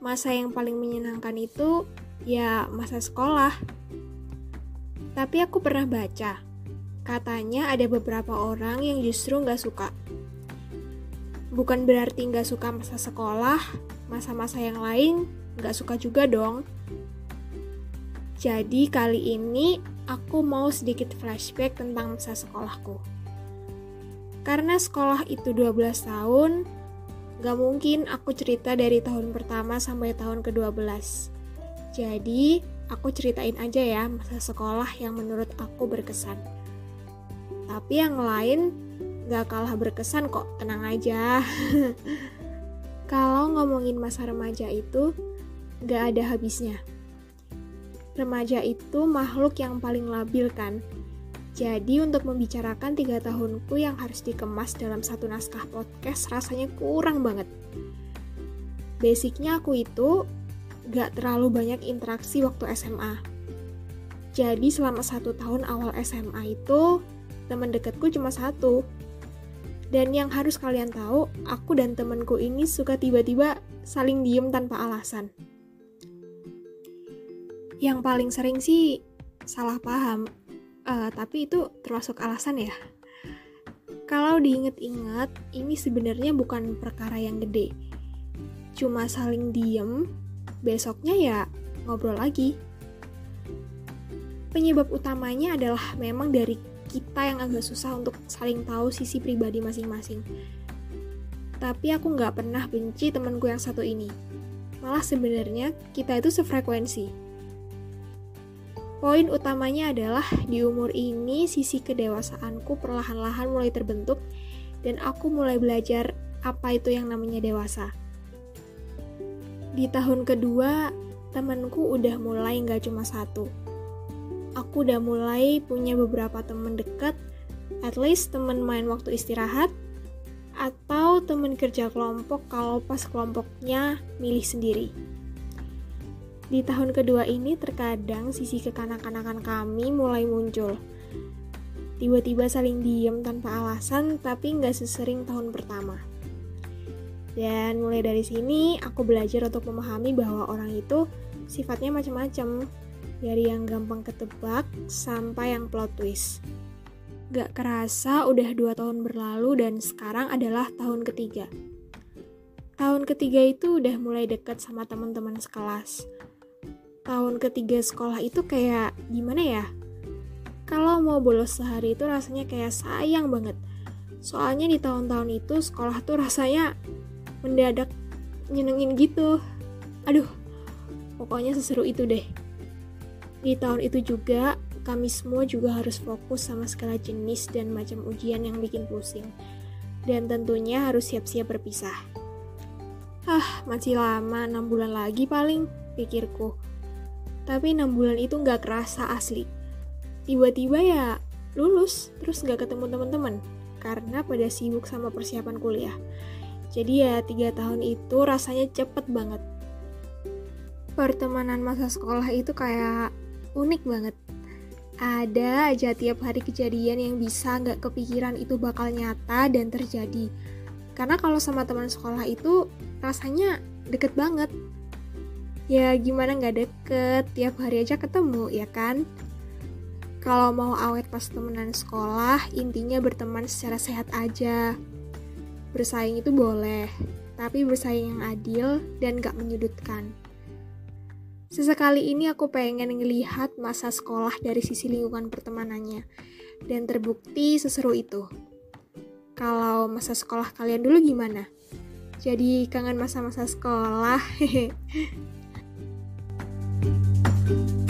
masa yang paling menyenangkan itu ya masa sekolah. Tapi aku pernah baca, katanya ada beberapa orang yang justru nggak suka. Bukan berarti nggak suka masa sekolah, masa-masa yang lain nggak suka juga dong. Jadi kali ini aku mau sedikit flashback tentang masa sekolahku. Karena sekolah itu 12 tahun, Gak mungkin aku cerita dari tahun pertama sampai tahun ke-12. Jadi, aku ceritain aja ya masa sekolah yang menurut aku berkesan. Tapi yang lain gak kalah berkesan kok, tenang aja. Kalau ngomongin masa remaja itu, gak ada habisnya. Remaja itu makhluk yang paling labil kan, jadi untuk membicarakan tiga tahunku yang harus dikemas dalam satu naskah podcast rasanya kurang banget. Basicnya aku itu gak terlalu banyak interaksi waktu SMA. Jadi selama satu tahun awal SMA itu teman dekatku cuma satu. Dan yang harus kalian tahu, aku dan temanku ini suka tiba-tiba saling diem tanpa alasan. Yang paling sering sih salah paham Uh, tapi itu termasuk alasan ya. Kalau diinget-inget, ini sebenarnya bukan perkara yang gede. Cuma saling diem, besoknya ya ngobrol lagi. Penyebab utamanya adalah memang dari kita yang agak susah untuk saling tahu sisi pribadi masing-masing. Tapi aku nggak pernah benci temanku yang satu ini. Malah sebenarnya kita itu sefrekuensi Poin utamanya adalah di umur ini sisi kedewasaanku perlahan-lahan mulai terbentuk dan aku mulai belajar apa itu yang namanya dewasa. Di tahun kedua, temanku udah mulai nggak cuma satu. Aku udah mulai punya beberapa teman dekat, at least teman main waktu istirahat, atau teman kerja kelompok kalau pas kelompoknya milih sendiri. Di tahun kedua ini terkadang sisi kekanak-kanakan kami mulai muncul. Tiba-tiba saling diem tanpa alasan, tapi nggak sesering tahun pertama. Dan mulai dari sini, aku belajar untuk memahami bahwa orang itu sifatnya macam-macam. Dari yang gampang ketebak, sampai yang plot twist. Gak kerasa udah dua tahun berlalu dan sekarang adalah tahun ketiga. Tahun ketiga itu udah mulai dekat sama teman-teman sekelas tahun ketiga sekolah itu kayak gimana ya? Kalau mau bolos sehari itu rasanya kayak sayang banget. Soalnya di tahun-tahun itu sekolah tuh rasanya mendadak nyenengin gitu. Aduh, pokoknya seseru itu deh. Di tahun itu juga kami semua juga harus fokus sama segala jenis dan macam ujian yang bikin pusing. Dan tentunya harus siap-siap berpisah. Ah, masih lama, 6 bulan lagi paling, pikirku. Tapi enam bulan itu nggak kerasa asli. Tiba-tiba ya lulus, terus nggak ketemu teman-teman karena pada sibuk sama persiapan kuliah. Jadi ya tiga tahun itu rasanya cepet banget. Pertemanan masa sekolah itu kayak unik banget. Ada aja tiap hari kejadian yang bisa nggak kepikiran itu bakal nyata dan terjadi. Karena kalau sama teman sekolah itu rasanya deket banget ya gimana nggak deket? Tiap hari aja ketemu ya kan? Kalau mau awet pas temenan sekolah intinya berteman secara sehat aja. Bersaing itu boleh tapi bersaing yang adil dan gak menyudutkan. Sesekali ini aku pengen ngelihat masa sekolah dari sisi lingkungan pertemanannya. Dan terbukti seseru itu. Kalau masa sekolah kalian dulu gimana? Jadi kangen masa-masa sekolah. you